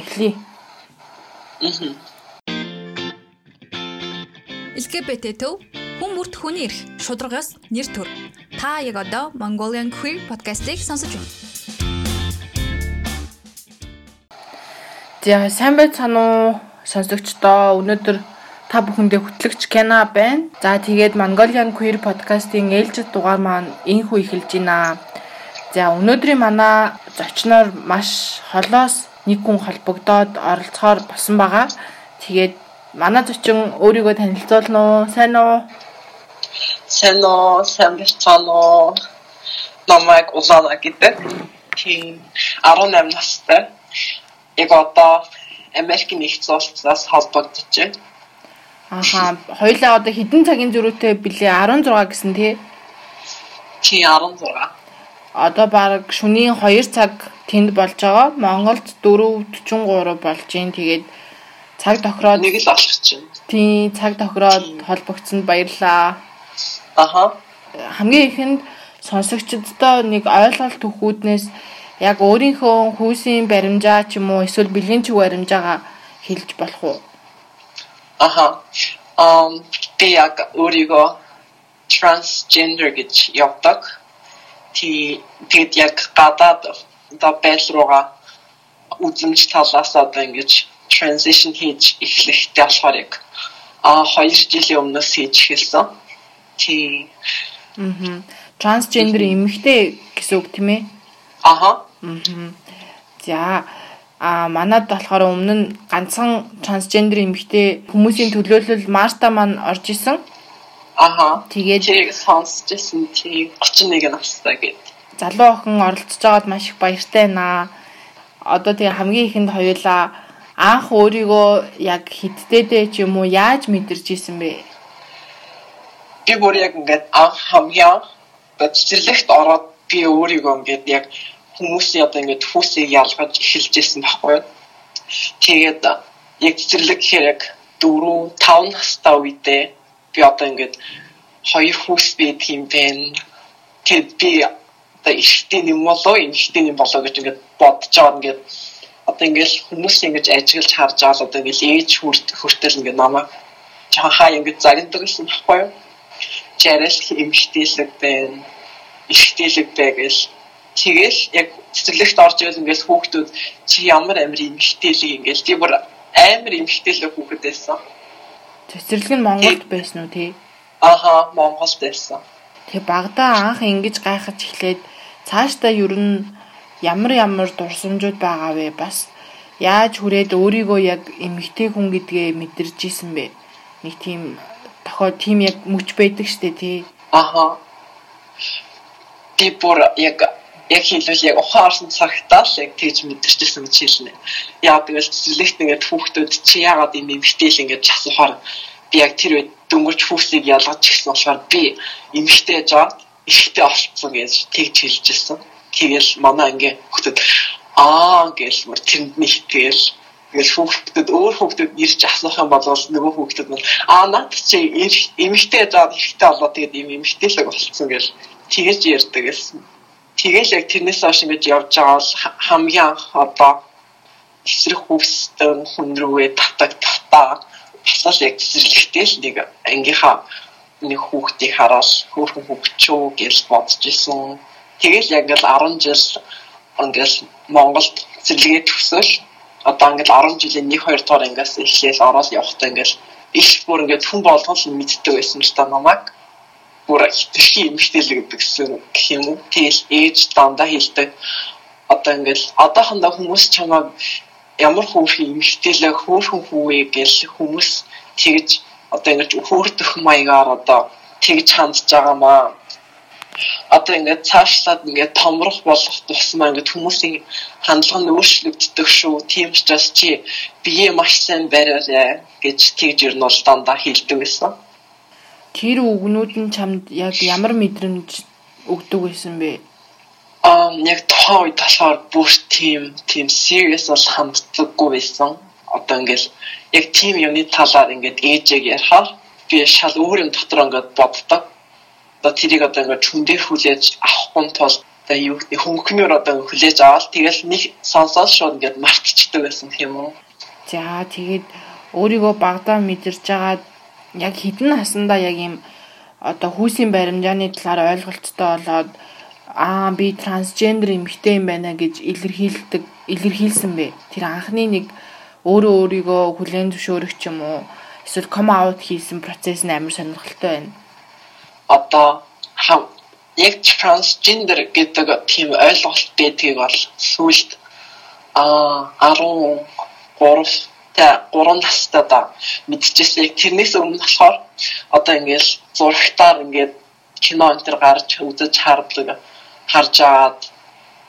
эхлэе. LGBT төв хүн бүрт хүний эрх шударгаас нэр төр. Та яг одоо Mongolian Queer podcast-ийг сонсож байна. За сайн байцгаана уу сонсогчдоо. Өнөөдөр та бүхэндээ хөтлөгч Кена байна. За тэгээд Mongolian Queer podcast-ийн ээлжид дугаар маань энхүү эхэлж байна. За өнөөдрийн манай зочноор маш холоос нэг хүн холбогдоод оролцохоор болсон байгаа. Тэгээд манай зочин өөрийгөө танилцуулна уу? Сайн уу? Сайн уу, сайн байна уу? Намайг Улаана гэдэг. Тийм 18 настай. Яг одоо Америкийн нэгдсэн улсаас холбогдож байна. Ааха, хоёлаа одоо хідэн цагийн зөрүүтэй билээ 16 гэсэн тий. Чи 16. Одоо баг шөнийн 2 цаг тэнд болж байгаа. Монголд 4:43 болж гин. Тэгээд цаг тохироод Нэг л олох чинь. тий цаг тохироод холбогдсонд баярлаа. Аха. Хамгийн ихэнд сонсогчдод нэг ойлголт төхүүднээс яг өөрийнхөө хүүсийн баримжаа ч юм уу эсвэл бэлгийн чиг баримжаагаа хэлж болох уу? Аха. Um би яг өөрийгөө transgender гэж явдаг. Ти тэгэд яг гадаад одоо байдлуугаа үзэмж талаас одоо ингэж transition хийж эхлэхтэй болохоор яг а 2 жилийн өмнөөс хийж эхэлсэн. Ти Аа. Трансгендер эмэгтэй гэсэн үг тийм ээ? аха Аа. За а манад болохоор өмнө нь ганцхан трансгендер эмэгтэй хүмүүсийн төлөөлөл Марта маань орж исэн. Аха Тэгээд чиг сонсчихсан чи 31 настай гэд. залуу охин оролцож байгаад маш их баяртай байна. Одоо тэгээ хамгийн ихэнд хоёулаа анх өөрийгөө яг хитдээдээ ч юм уу яаж мэдэрч исэн бэ? би бүр яг ингээд анх хамгийн цэцэрлэгт ороод би өөрийгөө ингээд яг хүмүүсийн одоо ингээд хүүсийг ялгаж эхэлж ирсэн байхгүй. Тэгээд яг цэцэрлэг гэхээр яг 4 5 настай үедээ би одоо ингээд хоёр хүүс байдаг юм байна. Тэгээд би одоо ихтэй юм болоо, эмхтэй юм болоо гэж ингээд бодож байгаа ингээд одоо ингээд хүмүүс ингэж ажиглаж харж байгаа л одоо ингээд ээж хүрт хүртэл ингээд намайг жахаа ингээд загнадаг гэсэн байхгүй юу жарал эмхтэлэг байна. Ихтэлэг байгэл. Тэгэл яг цэцэрлэгт орж ирэл ингээс хүүхдүүд чи ямар амир эмхтэлэг ингээл тий бүр амир эмхтэлэг хүүхэд байсан. Цэцэрлэг нь Монголд байсан уу тий? Аха Монголд байсан. Тэгээ багада анх ингэж гайхаж эхлээд цаашдаа ер нь ямар ямар дурсамжууд байгаа вэ? Бас яаж хүрээд өөрийгөө яг эмэгтэй хүн гэдгээ мэдэрч исэн бэ? Нэг тийм тохоо тийм яг мүч байдаг штэ тий. Аха. Би бүр яг яг хэлвэл яг ухаарсан цагтаа л яг тэгж мэдэрчсэн гэж хэлнэ. Яа тэгэл цэцэрлэгт ингээд хүүхдүүд чи яагаад юм эмхтэл ингээд асуухаар би яг тэр үед дөнгөж хүүсийг ялгаж гисэн болохоор би эмхтэй жаад ихтэй олцсон гэж тэгж хэлжсэн. Тэгэл манай ингээ хүүхдүүд аа гэл мөр тэнд нэгтгэл Тэгэл хүүхдүүд өөр хүүхдүүд ирж асуух юм бол нөгөө хүүхдүүд маань аа над чи эмэгтэй жаад ихтэй болоо тэгээд юм эмэгтэйлэг болцсон гэж тэгэж ярьдаг гэсэн. Тэгэл яг тэрнээс хойш ингэж явж байгаа бол хамгийн анх одоо эсрэг хүүхдэн хүн рүүгээ татаг татаа. Бас яг цэцэрлэгтэй л нэг ангийнхаа нэг хүүхдийг хараад хөөрхөн хүүхчөө гэж бодож исэн. Тэгэл яг л 10 жил ингээл Монголд цэцэрлэгээ төгсөөл одоо ингээл 10 жилийн 1 2 дугаар ангиас эхлээл ороод явахдаа ингээл их бүр ингээд хүн болгон л мэддэг байсан л та намайг бүр хитрхи эмхтэлэг гэсэн гэх юм уу тэгэл ээж дандаа хэлдэг одоо ингээл одоохондоо хүмүүс чамайг ямар хүүхэн эмхтэлэг хөөхөн хүүе гэл хүмүүс тэгж одоо ингэж хөөрдөх маягаар одоо тэгж хандж байгаа маа одоо ингээд цаашлаад ингээд томрох болох тусмаа ингээд хүмүүсийн хандлага нь өөрчлөгддөг шүү. Тийм учраас чи бие маш сайн бариарай гэж тэгж ер нь бол дандаа хэлдэг байсан. Тэр үгнүүд нь чамд яг ямар мэдрэмж өгдөг байсан бэ? Аа яг тоо үед болохоор бүр тийм тийм serious бол ханддаггүй байсан. Одоо ингээд яг тийм юмны талаар ингээд ээжээг ярихаар би шал өөр юм дотор ингээд боддог одоо тэрийг одоо ингээд чүн дээр хүлээж авахгүй тул одоо юу гэдэг хөнгөнөр одоо хүлээж аваад тэгэл нэг сонсоод шууд ингээд мартчихдаг байсан юм уу. За тэгээд өөрийгөө багадаа мэдэрч байгаа яг хідэн насандаа яг юм одоо хүүсийн баримжааны талаар ойлголттой болоод аа би трансгендер эмэгтэй юм байна гэж илэрхийлдэг илэрхийлсэн бэ. Тэр анхны нэг өөрөө өөрийгөө хүлээн зөвшөөрөх ч юм уу эсвэл ком аут хийсэн процесс нь амар сонирхолтой байна. Одоо яг трансгендер гэдэг тийм ойлголт байдгийг бол сүүлд а 13 та 3 настай да мэдчихсэн. Тэрнээс өмнө болохоор одоо ингээл зурагтаар ингээд кино энэ төр гарч үзэж хардаг харж аваад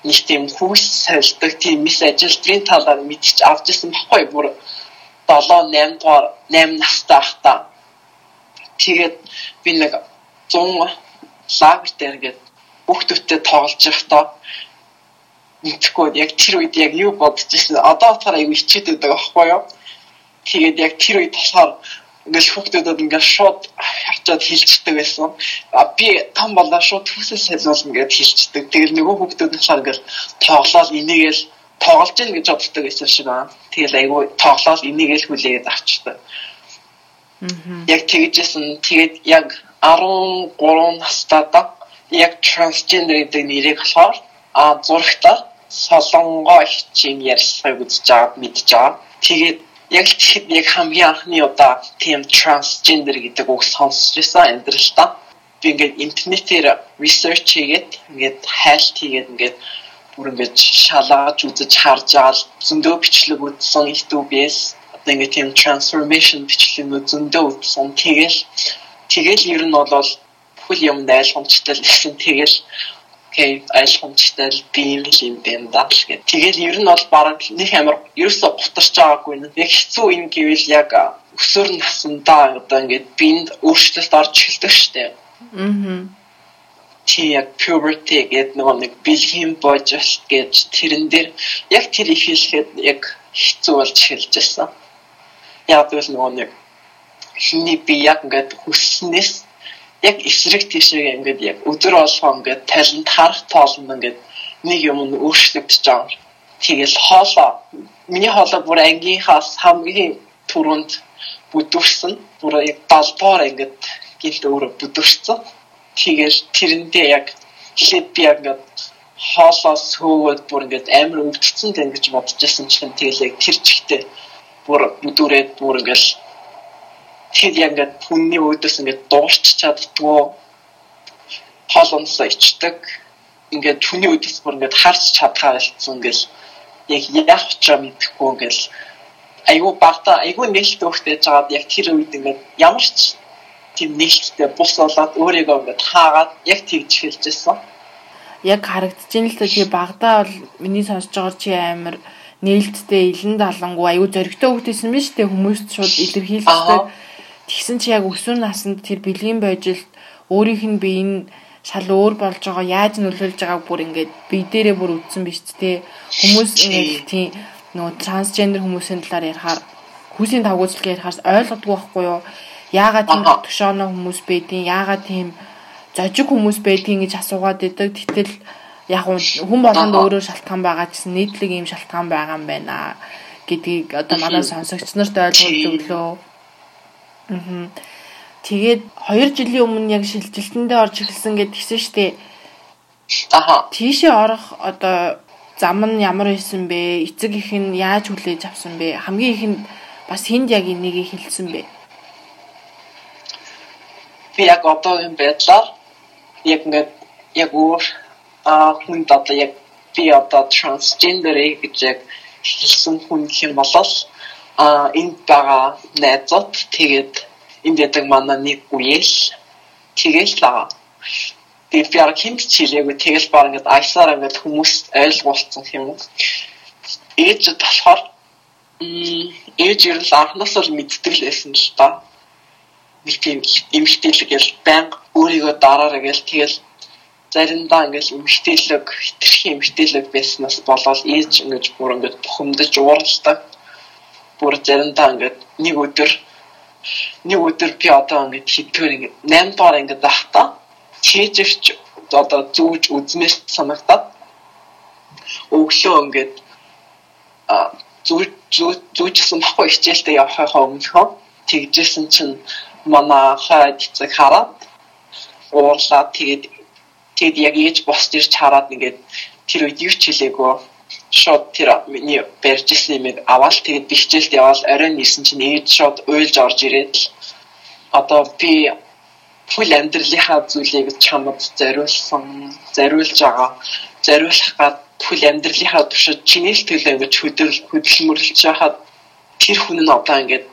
нэг тийм хүүс сольдог тийм мис ажилтны талаар мэдчих авч ирсэн баггүй бүр 7 8 дугаар 8 настай ахта. Тэгээд би нэг 100 лагер дээр ингээд хүүхдүүдтэй тоглож байхдаа мэдхгүй яг тэр үед яг юу бодож ирсэн одоо болохоор аягүй хичээд байдаг аахгүй юу тэгээд яг тэр үед болохоор ингээл хүүхдүүдэд ингээд шууд хачаад хилчдэг байсан. А би том болоо шууд төсөл солиулна гэд хилчдэг. Тэгэл нөгөө хүүхдүүд болохоор ингээд тоглоод энийгээл тоглож гин гэж боддог байсан шиг байна. Тэгэл айгүй тоглоод энийгээл хүлээгээд авчдаг. Яг тэгжсэн тэгээд яг 13 настайдаа яг трансгендер гэдэг нэрийг болохоор а зурагтаа солонгоо хичээн ярьсыг үзэж аваад мэдж байгаа. Тэгээд яг тэгэхэд яг хамгийн анхны удаа тийм трансгендер гэдэг үг сонсч байсан амьдралдаа. Би ингээд интернетээр research хийгээд ингээд хайлт хийгээд ингээд бүр ингээд шалгаж үзэж харж байгаа зөндөө бичлэг үзсэн YouTube-ээс одоо ингээд тийм transformation бичлэгнүүд зөндөө үзсэн. Тэгэл тэгэл ер нь бол бүхэл юм ойлгомжтой л гэсэн. Тэгэл окей ойлгомжтой л би юм л юм байна да гэх. Тэгэл ер нь бол бараг нэг амар ерөөсө гутарч байгаагүй нэг хэцүү юм гэвэл яг өсвөр насндаа одоо ингээд бинд өөрчлөлт орж эхэлдэг штеп. Аа. Чи яг puberty гэдэг нэг бэлгийн божилт гэж тэрэн дээр яг тэр их хэлэхэд яг хэцүү болж эхэлж байсан. Яг тэгвэл нөгөө нэг хиний би яг ингээд хүснээс яг эсрэг тийшээ ингээд яг өдөр болгоо ингээд талент харах тоолно ингээд нэг юм нь өөрчлөгдөж байгаа. Тэгэл хоолоо миний хоолоо бүр ангийнхаас хамгийн түрүүнд бүдүүрсэн. Бүр яг далбоор ингээд гинт өөрөө бүдүүрсэн. Тэгэл тэрэндээ яг би яг ингээд хоолоос хөөгөөд бүр ингээд амар тань гэж бодож байсан чинь тэгэл яг тэр чигтээ бүр бүдүүрээд бүр ингээд тэр яг ингээд хүний өөдөөс ингээд дуурч чаддгүй хоол унсаа ичдэг ингээд хүний өөдөөс бүр ингээд харж чадхаа болцсон ингээл яг яах учраа мэдэхгүй ингээл айгүй багта айгүй нээлттэй хөхтэйж жагаад яг тэр үед ингээд ямар ч тийм нээлттэй бус болоод өөрийгөө ингээд хаагаад яг тэгж хэлжсэн. Яг харагдаж ин л тий багтаа бол миний сонсож байгаа чи амар нээлттэй илэн далангуу аюу зөрөгтэй хөхтэйсэн биз дээ хүмүүст шууд илэрхийлдэг Тэгсэн чи яг өсвөр наснд тэр бэлгийн бойжилт өөрийнх нь бие нь шал өөр болж байгаа яаж нөлөөлж байгааг бүр ингээд бие дээрээ бүр үтсэн биш ч тий хүмүүс ингээд тий нөгөө трансгендер хүмүүсийн талаар ярихаар хүүсийн давгуулчлыг ярихаар ойлгодгүй байхгүй юу яагаад тийм төгшөөнө хүмүүс байдیں۔ Яагаад тийм зожиг хүмүүс байдیں гэж асуугаад идэг. Тэгтэл яг хүн болгонд өөрөө шалтгаан байгаа гэсэн нийтлэг ийм шалтгаан байгаа юм байна гэдгийг одоо манай сонсогч нарт ойлгуулж өглөө. Аа. Тэгээд 2 жилийн өмнө яг шилжилтэндээ орж эхэлсэн гэд гисэн штэ. Аха. Тийшээ орох одоо зам нь ямар байсан бэ? Эцэг их нь яаж хүлээж авсан бэ? Хамгийн ихэнд бас хүнд яг энийг хэлсэн бэ? Би яг одоо юм байдлаар яг ингээд яг өөр а хүн одоо яг би одоо трансгендер гэж яг хэлсэн хүн хэм болол а энд байгаа найзууд тэгээд энд ядаг манай нэг үеэл тэгэл байгаа. Тэгээд би арга хинт чилээгүй тэгэл баг ингээд айсаар ингээд хүмүүс ойлгуулсан юм уу. Ээж болохоор ээж ер нь анхнаас л мэддэг л байсан л та. Нэг тийм эмгтээлэг гэл банк өөрийгөө дараараа гэл тэгэл заримдаа ингээл эмгтээлэг хитрхи эмгтээлэг байснаас болоод ээж ингэж бүр ингэж бухимдаж ууралдаг бүр заримдаа ингээд нэг өдөр нэг өдөр би одоо ингээд хитгээр ингээд 8 дугаар ингээд байхдаа чэжвч одоо зүүж үзмээр санагдаад өглөө ингээд зүүж зүүжсэн баггүй хичээлдээ явахаа өмнөхөө тэгжсэн чинь манай хаад цэг хараад уурлаа тэгээд тэгэд яг ээж босч ирж хараад ингээд тэр үед юу ч хэлээгүй шууд тэр миний барьжсэн юм аваад тэгээд би хичээлд яваад оройн ирсэн чинь ээж шууд уйлж орж ирээд одоо би бүл амьдралынхаа зүйлийг чамд зориулсан зориулж байгаа зориулах гад бүл амьдралынхаа туршид чиний л төлөө ингэж хөдөл хөдөлмөрлж байхад тэр хүн нь одоо ингэж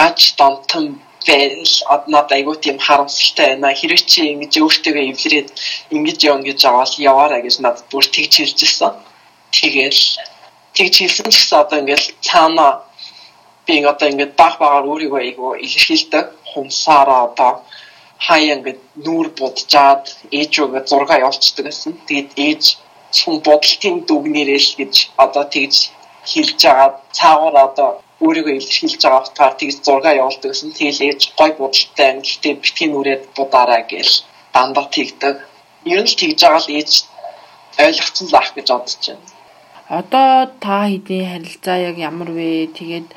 гач донтон байл однод айгуу тийм харамсалтай байна. Хэрвээ чи ингэж өөртөө эвлэрээд ингэж явна гэж аваад яваарай гэж надад бүр тэгж хэлжсэн. Тэгэл тэгж хэлсэн ч гэсэн одоо ингэж цаана би одоо ингэж баг багаар өөрийгөө айгуу илэрхийлдэг. Хумсаараа одоо хаяа ингэ нүүр буджаад ээж рүүгээ зурга явуулцдаг гэсэн. Тэгээд ээж хүн бодлтын дүгнэрэл гэж одоо тэгж хэлж байгаа цаагаар одоо өөрийгөө илэрхийлж байгаа утгаар тэгж зураг явуулдаг гэсэн. Тэгэл ээж гой юм. Гэхдээ битгий нүрээд будаараа гэл дандаа тэгдэг. Ер нь тэгж байгаа л ээж ойлгоцсон л ах гэж бодож байна. Одоо та хэдийн харилцаа яг ямар вэ? Тэгээд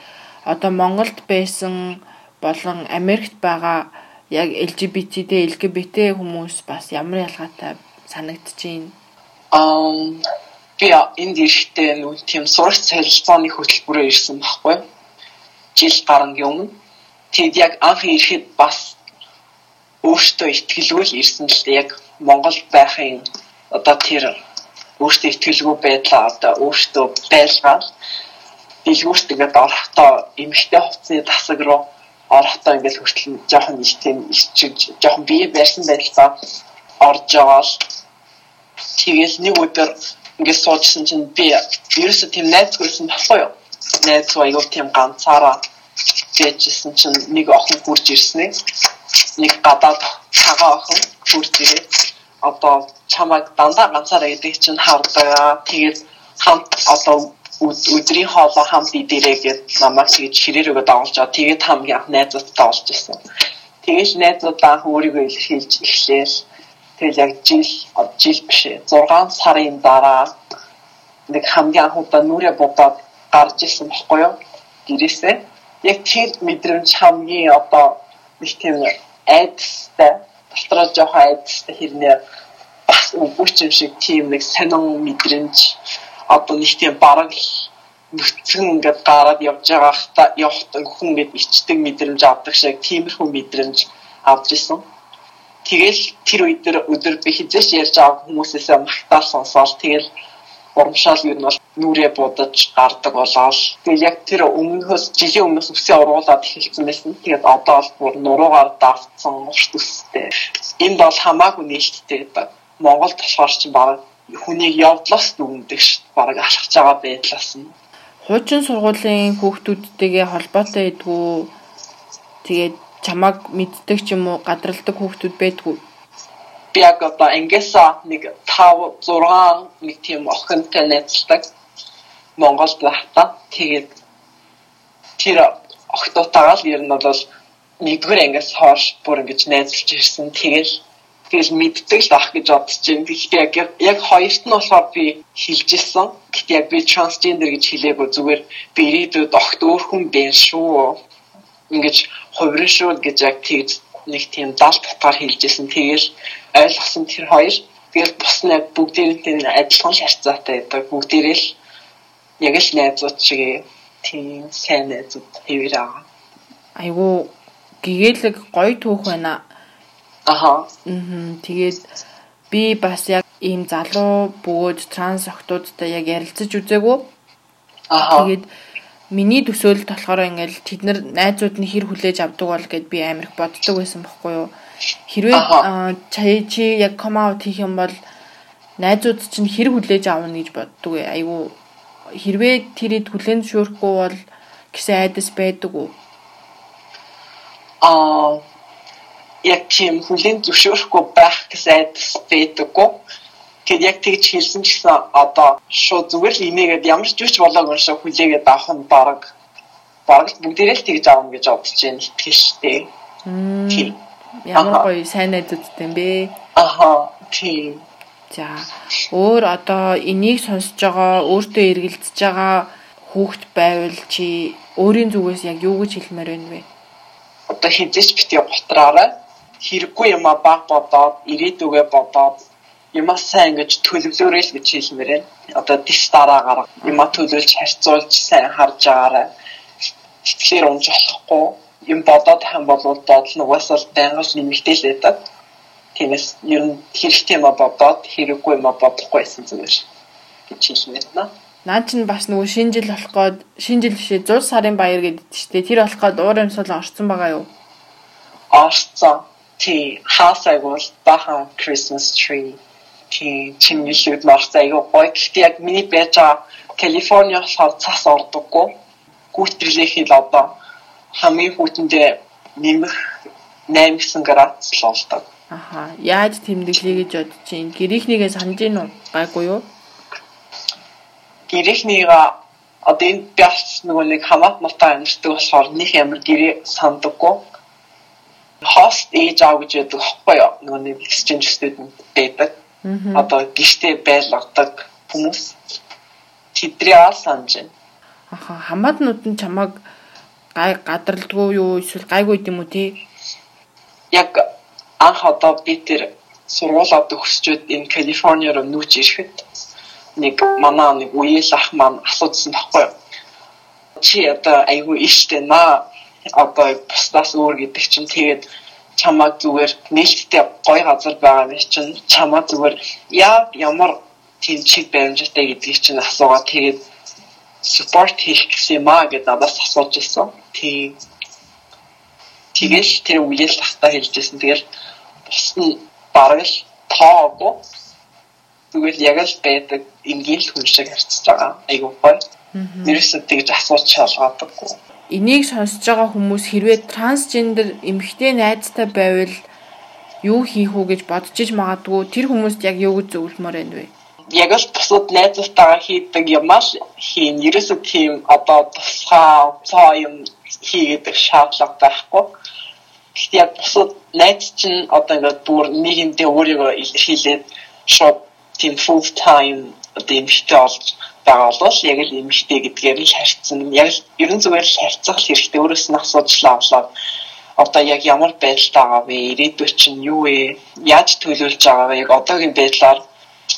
одоо Монголд байсан болон Америкт байгаа яг LGBT LGBT хүмүүс бас ямар ялгаатай санагдчихээн. Аа би энд ирэхдээ нүн тийм сурагч цалилцааны хөтөлбөрөөр ирсэн байхгүй жил гарan юм. Тэгэд яг анх ирэхэд бас өөртөө ихтгэлгүй л ирсэн л яг Монгол байхын одоо тэр өөртөө ихтгэлгүй байдлаа одоо өөртөө байлгаад дэлгүүрт ингээд орохдоо эмхтэй хувцсны тасаг руу орохдоо ингээд хүртэл жоохон их тийм ичиж жоохон бие барьсан байдлаа орж байгаа л тэгэл нэг өдөр ингээд суужсэн чинь би ерөөсөө тийм найзгүйсэн баггүй юу? Найз аягүй тийм ганцаараа дэжсэн чинь нэг охин хурж ирсэн нэг гадаад цагаан охин хурж ирээд одоо чамайг дандаа ганцаараа гэдэг чинь хардаг тэгээд хамт одоо өдрийн хоолоо хамт идэрээ гэд намайг тэгж ширээрөө дагуулж байгаа тэгээд хамгийн анх найзуудтай олж ирсэн. Тэгээд найзуудаа өөрийгөө илэрхийлж эхлээл. Тэгэл яг жил жил биш 6 сарын дараа нэг хамгийн анх удаа нүрэ бодоод гарч ирсэн баггүй юу? Гэрээсээ. Яг тэр мэдрэмж хамгийн одоо нэг тийм айдастай дотроо жоохон айдастай хэрнээ бас үгүйч юм шиг тийм нэг сонин мэдрэмж одоо нэг тийм бараг нүцгэн ингээд гараад явж байгаа явахтан хүн ингээд ичдэг мэдрэмж авдаг шиг тиймэрхүү мэдрэмж авч исэн. Тэгэл тэр өдөр өдөр би хизээш ярьж байгаа хүмүүсээс магтаал сонсоол тэгэл урамшаал юу нь бол нүрээ будаж гардаг болоод тэгэл яг тэр өмнөхөөс жилийн өмнөөс үсээ уруулаад эхэлсэн байсан. Тэгээд одоо бол бүр нуруугаар давтсан урт үстэй. Энд бол хамаагүй нээлттэй байдаг. Монголд болохоор ч баг хүнийг явдлаас дүгндэг ш. Бараг алхаж байгаа байдлаас нь. Хуучин сургуулийн хүүхдүүдтэйгээ холбоотой байдгүй. Тэгээд чамаг мэддэг ч юм уу гадралдаг хүүхдүүд байдгүй би яг одоо ангиасаа нэг 5 6 нэг тийм охинтой найзлдаг Монголд байхдаа тэгээд тэр охтоотойгоо л ер нь бол нэгдүгээр ангиас хойш бүр ингэж найзлж ирсэн тэгэл тэгэл мэддэг л ах гэж бодож байна. Гэхдээ яг яг хоёрт нь болохоор би хэлж ирсэн. Гэхдээ яг би трансгендер гэж хэлээгүй зүгээр би ирээдүйд огт өөр хүн байх шүү. Ингэж хувирын шүү гэж яг тэгж нэг тийм далд татгаар хэлжсэн. Тэгэл ойлгосон тэр хоёр. Тэгэл бус нь бүгдээрээ адилхан харьцаатай байдаг. Бүгдээрээ л яг л найзууд шиг тийм сайн найзууд хэвээр байгаа. Айгу гэгээлэг гоё түүх байна. Аха. Мм тэгээд би бас яг ийм залуу бөгөөд транс охтуудтай яг ярилцаж үзээгүй. Аха. Тэгээд миний төсөөлөлт болохоор ингээл тэд нар найзууд нь хэр хүлээж авдаг бол гэд би амар их боддог байсан байхгүй юу. Хэрвээ чи чи яг ком аут хийх юм бол найзууд чинь хэр хүлээж авна гэж боддог вэ? Айгу хэрвээ тэрийг хүлэн зөвшөөрөхгүй бол гэсэн айдас байдаг уу? Аа яг тийм хүлэн зөвшөөрөхгүй байх гэсэн айдас байдаггүй. Тэгэд яг тэгж хэлсэн ч гэсэн одоо шууд зүгээр л инээгээд ямар ч үуч болоог уншаа хүлээгээд авах нь баг баг бүгдээрээ л тэгж аавна гэж бодож байна итгэл штэ. Тийм. Ямар гоё сайн найзуудтай юм бэ? Аха. Тийм. За өөр одоо энийг сонсож байгаа өөртөө эргэлдэж байгаа хүүхэд байвал чи өөрийн зүгээс яг юу гэж хэлмээр байна вэ? Одоо хизээч битгий готраарай. Хэрэггүй юм а баг бодоод, ирээдүгээ бодоод юмаа сайн гэж төлөвлөөрэй л гэж хэлмээр байна. Одоо дэс дараагаар юмаа төлөвлөж харьцуулж сайн харж байгаарай. Тэгэхээр унж болохгүй юм бодоод хам болвол бодол нь угаасаа байнгал нэмэгдэл байдаг. Тиймээс ер нь хэрэгтэй юм бодоод хэрэггүй юм бодохгүй байсан зүгээр гэж хэлмээр байна. Наа чинь бас нөгөө шинэ жил болох гээд шинэ жил бишээ 100 сарын баяр гэдэг чтэй. Тэр болох гээд уур амьсгал орцсон байгаа юу? Орцсон. Тий, хаасайг бол бахан Christmas tree. Тий, чимгэлүүд марцаа айгүй гоё. Гэхдээ яг миний байж байгаа Калифорни болохоор цас ордоггүй. Гүйтгэрлээ хэл одоо хамгийн хүйтэндээ нэмэх 8 градус л болдог. Аха. Яаж тэмдэглэе гэж бодож чинь гэрийнхнийгээ санаж гин үү? Гайгүй юу? гэрийнхнийгаа одоо энэ бяс нөгөө нэг хамаат мартаа амьддаг болохоор нэг ямар гэрээ сандаггүй хост ээж аав гэж яддаг хэвгүй юу нөгөө нэг exchange student байдаг одоо гэртээ байлгадаг хүмүүс тэдрээ аа санаж байна аха хамаатнууд нь чамайг гай гадралдгүй юу эсвэл гайгүй юм уу тий яг анх одоо би тэр сургуулаад өгсчүүд энэ Калифорни руу нүүж ирэхэд нэг манай нэг үеэл ах маань асуудсан байхгүй юу. Чи одоо айгүй ishтэй наа одоо бусдаас өөр гэдэг чинь тэгээд чамаа зүгээр нээлттэй гой газар байгаа нэг чинь чамаа зүгээр яа ямар тийм чиг баримжаатай гэдгийг чинь асуугаа тэгээд support хийх гэсэн юм аа гэдээ надаас асууж ирсэн. Тийм. Тэгэл тэр үеэл тахта хэлжсэн. Тэгэл бус нь бараг л тоогүй Тэгвэл яг л байдаг энгийн л хүн шиг харцж байгаа. Айгуу гоё. Нэрсээ тэгж асууж шалгадаггүй. Энийг сонсож байгаа хүмүүс хэрвээ трансгендер эмэгтэй найзтай байвал юу хийх үү гэж бодож иж магадгүй тэр хүмүүст яг юу гэж зөвлөмөр байна вэ? Яг л бусад найзтайгаа хийдэг юм аа хийн. Ерөөсөө тийм одоо тусгай цаа юм хийгээд шаардлага байхгүй. Гэхдээ яг бусад найз чинь одоо ингээд бүр нэг юмдээ өөрийгөө илэрхийлээд шууд тийм full time одоо эмэгтэй болж байгаа бол яг л эмэгтэй гэдгээр л харьцсан. Яг л ерөн зүгээр л харьцах хэрэгтэй. Өөрөөс нь асуудал авлаа. Одоо яг ямар байдалтай байгаа вэ? Ирээдүйд чинь юу вэ? Яаж төлөвлөж байгаа вэ? Яг одоогийн байдлаар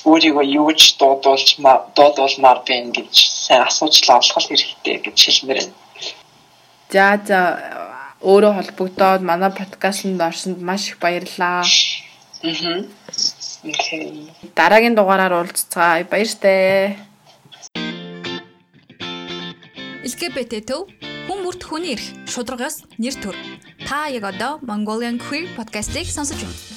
өөрийгөө юу ч дуудуулж дуудуулмаар байна гэж сайн асууж авлах хэрэгтэй гэж хэлмээр байна. За за өөрөө холбогдоод манай подкастт орсонд маш их баярлалаа. Аа. Дараагийн дугаараар уулзцгаая. Баяртай. LGBT төв хүн бүрт хүний эрх шударгаас нэр төр. Та яг одоо Mongolian Queer podcast-ийг сонсож байна.